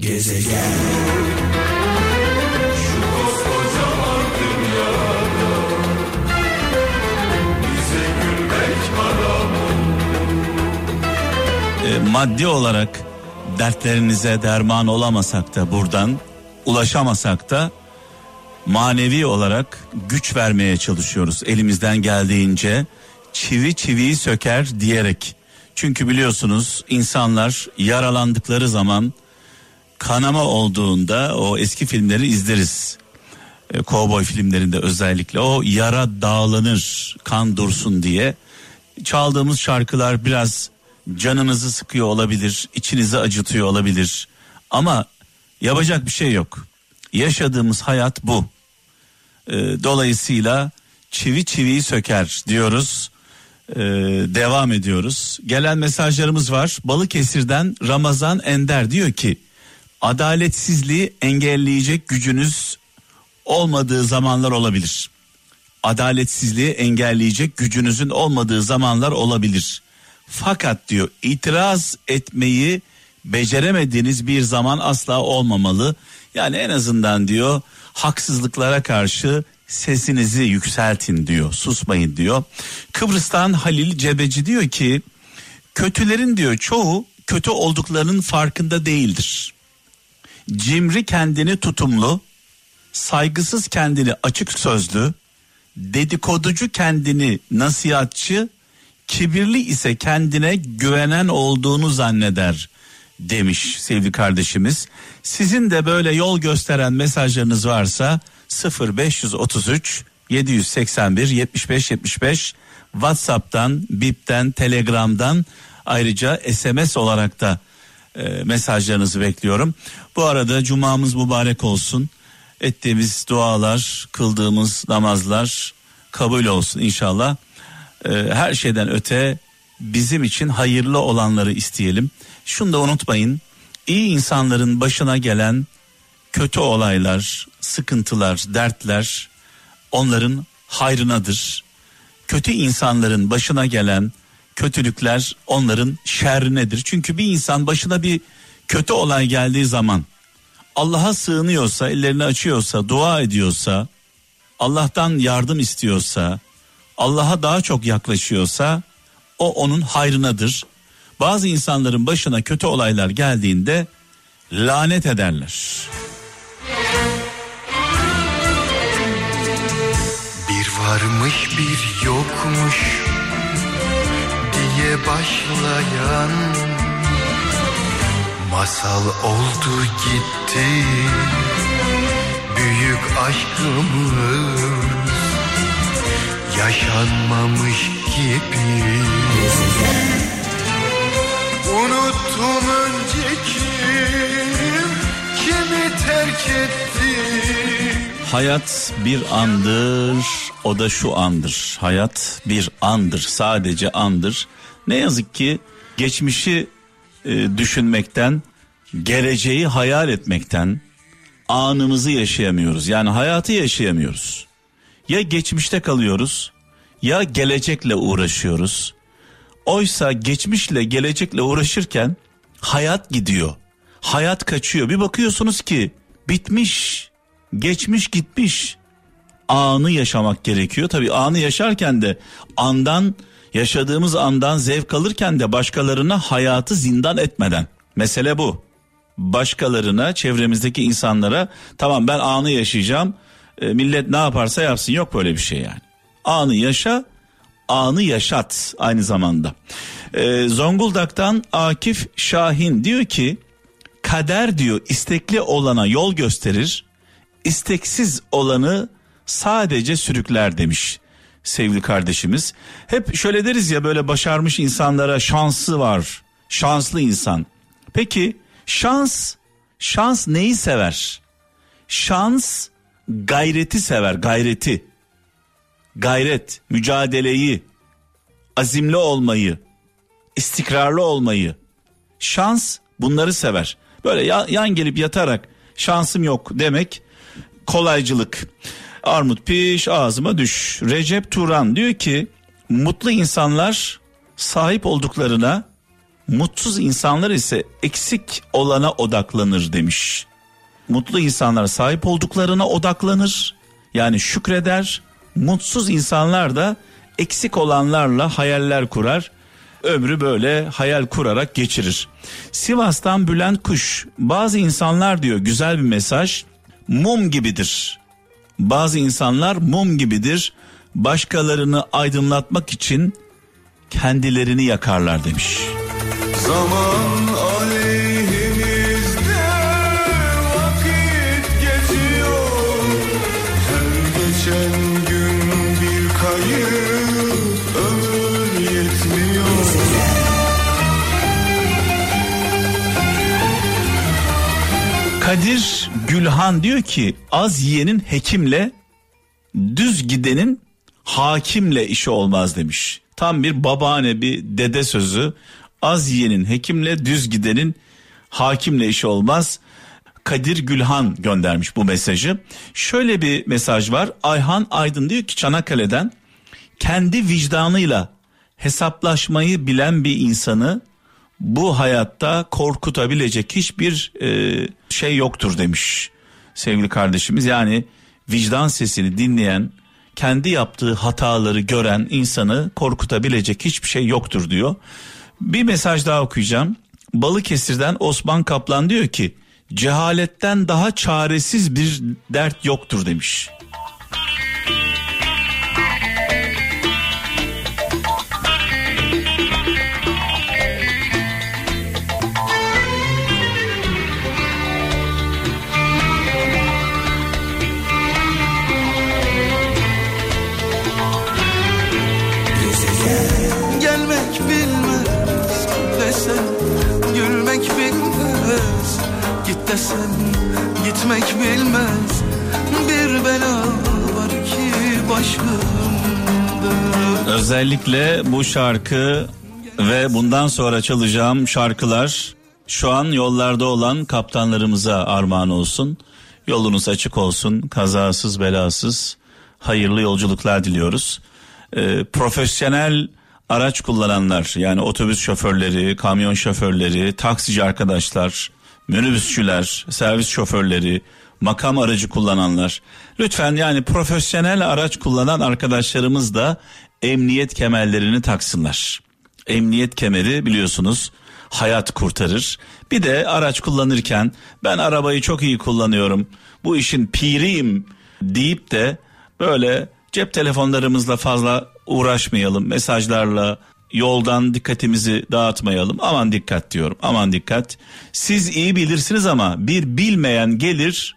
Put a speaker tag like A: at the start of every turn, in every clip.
A: Gezegen. E, maddi olarak dertlerinize derman olamasak da buradan ulaşamasak da manevi olarak güç vermeye çalışıyoruz. Elimizden geldiğince çivi çiviyi söker diyerek. Çünkü biliyorsunuz insanlar yaralandıkları zaman kanama olduğunda o eski filmleri izleriz. E, kovboy filmlerinde özellikle o yara dağlanır kan dursun diye çaldığımız şarkılar biraz canınızı sıkıyor olabilir, içinizi acıtıyor olabilir. Ama yapacak bir şey yok. Yaşadığımız hayat bu. Ee, dolayısıyla çivi çiviyi söker diyoruz. Ee, devam ediyoruz. Gelen mesajlarımız var. Balıkesir'den Ramazan Ender diyor ki adaletsizliği engelleyecek gücünüz olmadığı zamanlar olabilir. Adaletsizliği engelleyecek gücünüzün olmadığı zamanlar olabilir. Fakat diyor itiraz etmeyi beceremediğiniz bir zaman asla olmamalı. Yani en azından diyor haksızlıklara karşı sesinizi yükseltin diyor. Susmayın diyor. Kıbrıs'tan Halil Cebeci diyor ki kötülerin diyor çoğu kötü olduklarının farkında değildir. Cimri kendini tutumlu, saygısız kendini açık sözlü, dedikoducu kendini nasihatçı, kibirli ise kendine güvenen olduğunu zanneder demiş sevgili kardeşimiz. Sizin de böyle yol gösteren mesajlarınız varsa 0533 781 75 75 WhatsApp'tan, Bip'ten, Telegram'dan ayrıca SMS olarak da e, mesajlarınızı bekliyorum. Bu arada cumamız mübarek olsun. Ettiğimiz dualar, kıldığımız namazlar kabul olsun inşallah. E, her şeyden öte bizim için hayırlı olanları isteyelim. Şunu da unutmayın. İyi insanların başına gelen kötü olaylar, sıkıntılar, dertler onların hayrınadır. Kötü insanların başına gelen kötülükler onların şerrinedir. Çünkü bir insan başına bir kötü olay geldiği zaman Allah'a sığınıyorsa, ellerini açıyorsa, dua ediyorsa, Allah'tan yardım istiyorsa, Allah'a daha çok yaklaşıyorsa o onun hayrınadır. Bazı insanların başına kötü olaylar geldiğinde lanet ederler.
B: Bir varmış bir yokmuş başlayan masal oldu gitti büyük aşkımız yaşanmamış gibi Unuttum önceki kimi terk etti
A: Hayat bir andır, o da şu andır. Hayat bir andır, sadece andır. Ne yazık ki geçmişi e, düşünmekten, geleceği hayal etmekten anımızı yaşayamıyoruz. Yani hayatı yaşayamıyoruz. Ya geçmişte kalıyoruz, ya gelecekle uğraşıyoruz. Oysa geçmişle gelecekle uğraşırken hayat gidiyor. Hayat kaçıyor. Bir bakıyorsunuz ki bitmiş, geçmiş gitmiş. Anı yaşamak gerekiyor. Tabii anı yaşarken de andan yaşadığımız andan zevk alırken de başkalarına hayatı zindan etmeden. Mesele bu. Başkalarına, çevremizdeki insanlara tamam ben anı yaşayacağım. E, millet ne yaparsa yapsın yok böyle bir şey yani. Anı yaşa, anı yaşat aynı zamanda. E, Zonguldak'tan Akif Şahin diyor ki kader diyor istekli olana yol gösterir, isteksiz olanı sadece sürükler demiş sevgili kardeşimiz. Hep şöyle deriz ya böyle başarmış insanlara şansı var. Şanslı insan. Peki şans şans neyi sever? Şans gayreti sever, gayreti. Gayret, mücadeleyi, azimli olmayı, istikrarlı olmayı. Şans bunları sever. Böyle yan gelip yatarak şansım yok demek kolaycılık. Armut piş ağzıma düş. Recep Turan diyor ki mutlu insanlar sahip olduklarına Mutsuz insanlar ise eksik olana odaklanır demiş. Mutlu insanlar sahip olduklarına odaklanır. Yani şükreder. Mutsuz insanlar da eksik olanlarla hayaller kurar. Ömrü böyle hayal kurarak geçirir. Sivas'tan Bülent Kuş bazı insanlar diyor güzel bir mesaj mum gibidir. Bazı insanlar mum gibidir. Başkalarını aydınlatmak için kendilerini yakarlar demiş.
B: Zaman aleyhimizde vakit geçiyor Her geçen gün bir kayıp
A: Kadir Gülhan diyor ki az yiyenin hekimle düz gidenin hakimle işi olmaz demiş. Tam bir babaanne bir dede sözü. Az yiyenin hekimle düz gidenin hakimle işi olmaz. Kadir Gülhan göndermiş bu mesajı. Şöyle bir mesaj var. Ayhan Aydın diyor ki Çanakkale'den kendi vicdanıyla hesaplaşmayı bilen bir insanı bu hayatta korkutabilecek hiçbir e, şey yoktur demiş sevgili kardeşimiz. Yani vicdan sesini dinleyen, kendi yaptığı hataları gören insanı korkutabilecek hiçbir şey yoktur diyor. Bir mesaj daha okuyacağım. Balıkesir'den Osman Kaplan diyor ki cehaletten daha çaresiz bir dert yoktur demiş.
B: Gitmek bilmez Bir bela var ki başımda
A: Özellikle bu şarkı ve bundan sonra çalacağım şarkılar şu an yollarda olan kaptanlarımıza armağan olsun. Yolunuz açık olsun, kazasız belasız, hayırlı yolculuklar diliyoruz. Ee, profesyonel araç kullananlar yani otobüs şoförleri, kamyon şoförleri, taksici arkadaşlar, minibüsçüler, servis şoförleri, makam aracı kullananlar. Lütfen yani profesyonel araç kullanan arkadaşlarımız da emniyet kemerlerini taksınlar. Emniyet kemeri biliyorsunuz hayat kurtarır. Bir de araç kullanırken ben arabayı çok iyi kullanıyorum. Bu işin piriyim deyip de böyle cep telefonlarımızla fazla uğraşmayalım. Mesajlarla yoldan dikkatimizi dağıtmayalım. Aman dikkat diyorum. Aman dikkat. Siz iyi bilirsiniz ama bir bilmeyen gelir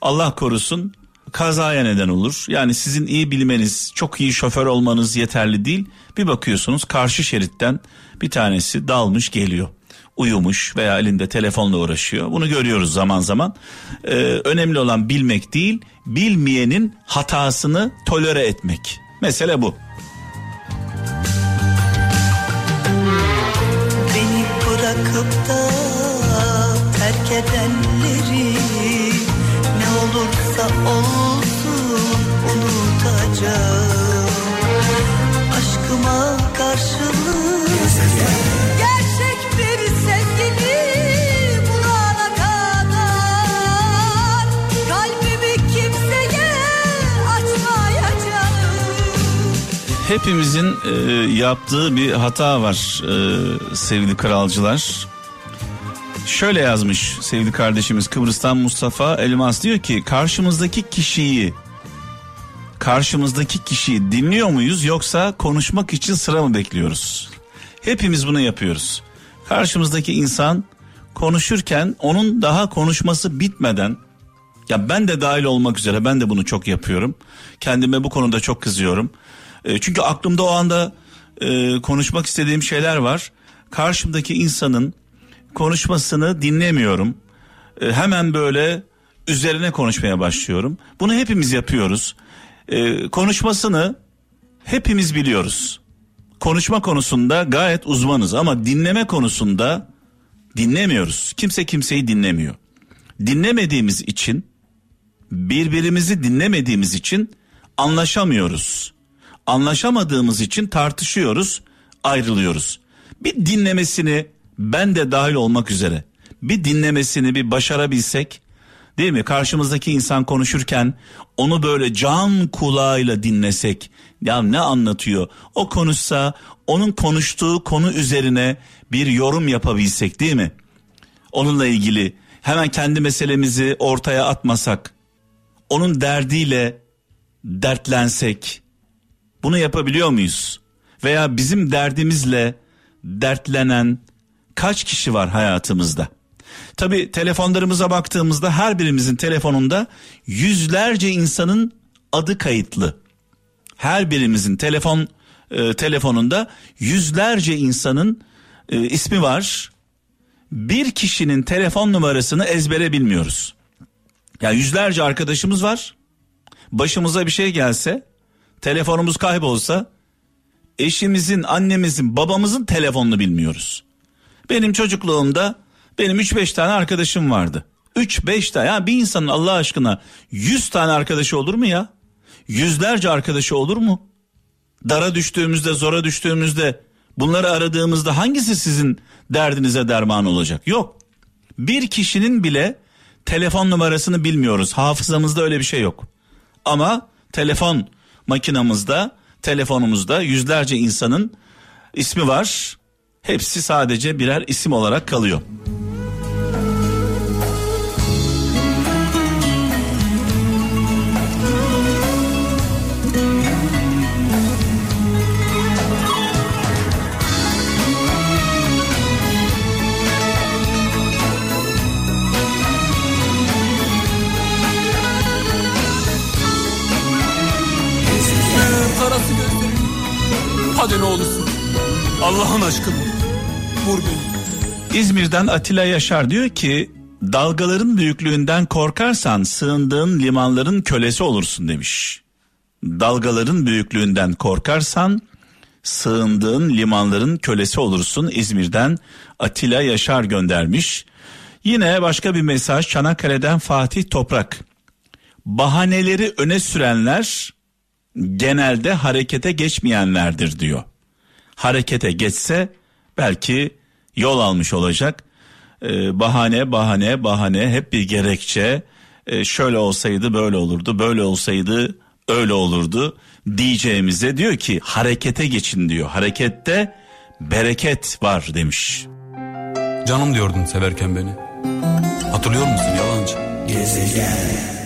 A: Allah korusun kazaya neden olur. Yani sizin iyi bilmeniz, çok iyi şoför olmanız yeterli değil. Bir bakıyorsunuz karşı şeritten bir tanesi dalmış geliyor. Uyumuş veya elinde telefonla uğraşıyor. Bunu görüyoruz zaman zaman. Ee, önemli olan bilmek değil, bilmeyenin hatasını tolere etmek. Mesele bu.
C: Bırakıp da
A: Hepimizin e, yaptığı bir hata var e, sevgili kralcılar. Şöyle yazmış sevgili kardeşimiz Kıbrıs'tan Mustafa Elmas diyor ki karşımızdaki kişiyi karşımızdaki kişiyi dinliyor muyuz yoksa konuşmak için sıra mı bekliyoruz? Hepimiz bunu yapıyoruz. Karşımızdaki insan konuşurken onun daha konuşması bitmeden ya ben de dahil olmak üzere ben de bunu çok yapıyorum. Kendime bu konuda çok kızıyorum. E, çünkü aklımda o anda e, konuşmak istediğim şeyler var. Karşımdaki insanın konuşmasını dinlemiyorum. E, hemen böyle üzerine konuşmaya başlıyorum. Bunu hepimiz yapıyoruz. Konuşmasını hepimiz biliyoruz. Konuşma konusunda gayet uzmanız ama dinleme konusunda dinlemiyoruz. Kimse kimseyi dinlemiyor. Dinlemediğimiz için birbirimizi dinlemediğimiz için anlaşamıyoruz. Anlaşamadığımız için tartışıyoruz, ayrılıyoruz. Bir dinlemesini ben de dahil olmak üzere bir dinlemesini bir başarabilsek değil mi? Karşımızdaki insan konuşurken onu böyle can kulağıyla dinlesek ya ne anlatıyor? O konuşsa onun konuştuğu konu üzerine bir yorum yapabilsek değil mi? Onunla ilgili hemen kendi meselemizi ortaya atmasak, onun derdiyle dertlensek, bunu yapabiliyor muyuz? Veya bizim derdimizle dertlenen kaç kişi var hayatımızda? Tabi telefonlarımıza baktığımızda her birimizin telefonunda yüzlerce insanın adı kayıtlı. Her birimizin telefon e, telefonunda yüzlerce insanın e, ismi var. Bir kişinin telefon numarasını ezbere bilmiyoruz. Ya yani yüzlerce arkadaşımız var. Başımıza bir şey gelse, telefonumuz kaybolsa eşimizin, annemizin, babamızın telefonunu bilmiyoruz. Benim çocukluğumda benim 3-5 tane arkadaşım vardı. 3-5 tane ya bir insanın Allah aşkına 100 tane arkadaşı olur mu ya? Yüzlerce arkadaşı olur mu? Dara düştüğümüzde, zora düştüğümüzde bunları aradığımızda hangisi sizin derdinize derman olacak? Yok. Bir kişinin bile telefon numarasını bilmiyoruz. Hafızamızda öyle bir şey yok. Ama telefon makinamızda, telefonumuzda yüzlerce insanın ismi var. Hepsi sadece birer isim olarak kalıyor.
D: Allah'ın aşkına. Vur beni.
A: İzmir'den Atilla Yaşar diyor ki dalgaların büyüklüğünden korkarsan sığındığın limanların kölesi olursun demiş. Dalgaların büyüklüğünden korkarsan sığındığın limanların kölesi olursun İzmir'den Atilla Yaşar göndermiş. Yine başka bir mesaj Çanakkale'den Fatih Toprak. Bahaneleri öne sürenler genelde harekete geçmeyenlerdir diyor. Harekete geçse belki yol almış olacak. Ee, bahane bahane bahane hep bir gerekçe. Ee, şöyle olsaydı böyle olurdu, böyle olsaydı öyle olurdu diyeceğimize diyor ki harekete geçin diyor. Harekette bereket var demiş.
D: Canım diyordun severken beni. Hatırlıyor musun yalancı?
E: Gezegen